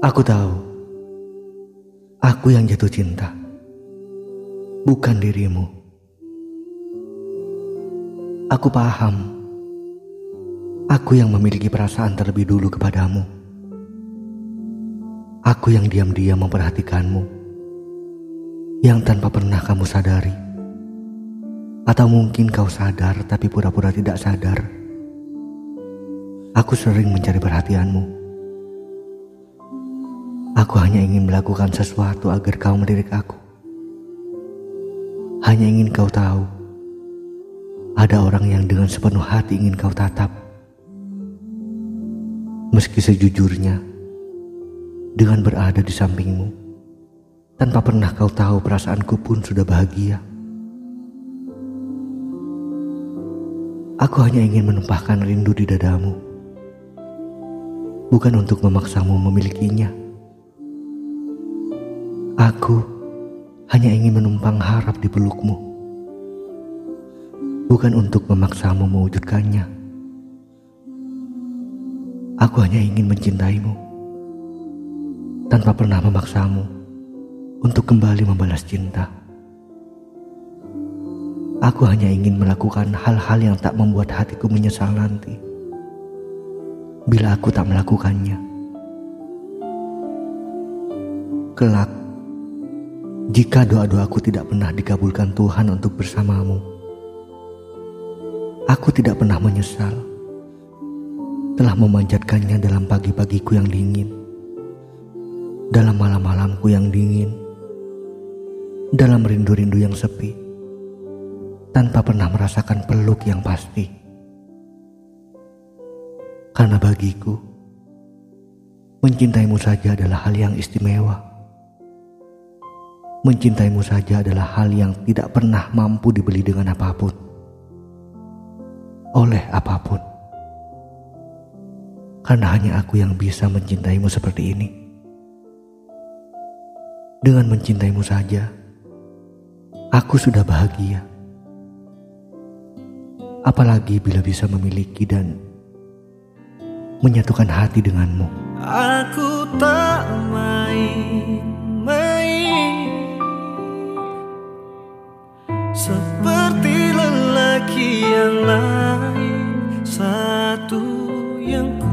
Aku tahu, aku yang jatuh cinta, bukan dirimu. Aku paham, aku yang memiliki perasaan terlebih dulu kepadamu. Aku yang diam-diam memperhatikanmu, yang tanpa pernah kamu sadari. Atau mungkin kau sadar tapi pura-pura tidak sadar. Aku sering mencari perhatianmu Aku hanya ingin melakukan sesuatu agar kau melirik aku. Hanya ingin kau tahu, ada orang yang dengan sepenuh hati ingin kau tatap. Meski sejujurnya, dengan berada di sampingmu, tanpa pernah kau tahu perasaanku pun sudah bahagia. Aku hanya ingin menumpahkan rindu di dadamu, bukan untuk memaksamu memilikinya Aku hanya ingin menumpang harap di pelukmu, bukan untuk memaksamu mewujudkannya. Aku hanya ingin mencintaimu tanpa pernah memaksamu untuk kembali membalas cinta. Aku hanya ingin melakukan hal-hal yang tak membuat hatiku menyesal nanti. Bila aku tak melakukannya, kelak jika doa-doaku tidak pernah dikabulkan Tuhan untuk bersamamu, aku tidak pernah menyesal telah memanjatkannya dalam pagi-pagiku yang dingin, dalam malam-malamku yang dingin, dalam rindu-rindu yang sepi, tanpa pernah merasakan peluk yang pasti. Karena bagiku, mencintaimu saja adalah hal yang istimewa. Mencintaimu saja adalah hal yang tidak pernah mampu dibeli dengan apa pun. Oleh apa pun. Karena hanya aku yang bisa mencintaimu seperti ini. Dengan mencintaimu saja, aku sudah bahagia. Apalagi bila bisa memiliki dan menyatukan hati denganmu. Aku tak main Seperti lelaki yang lain Satu yang ku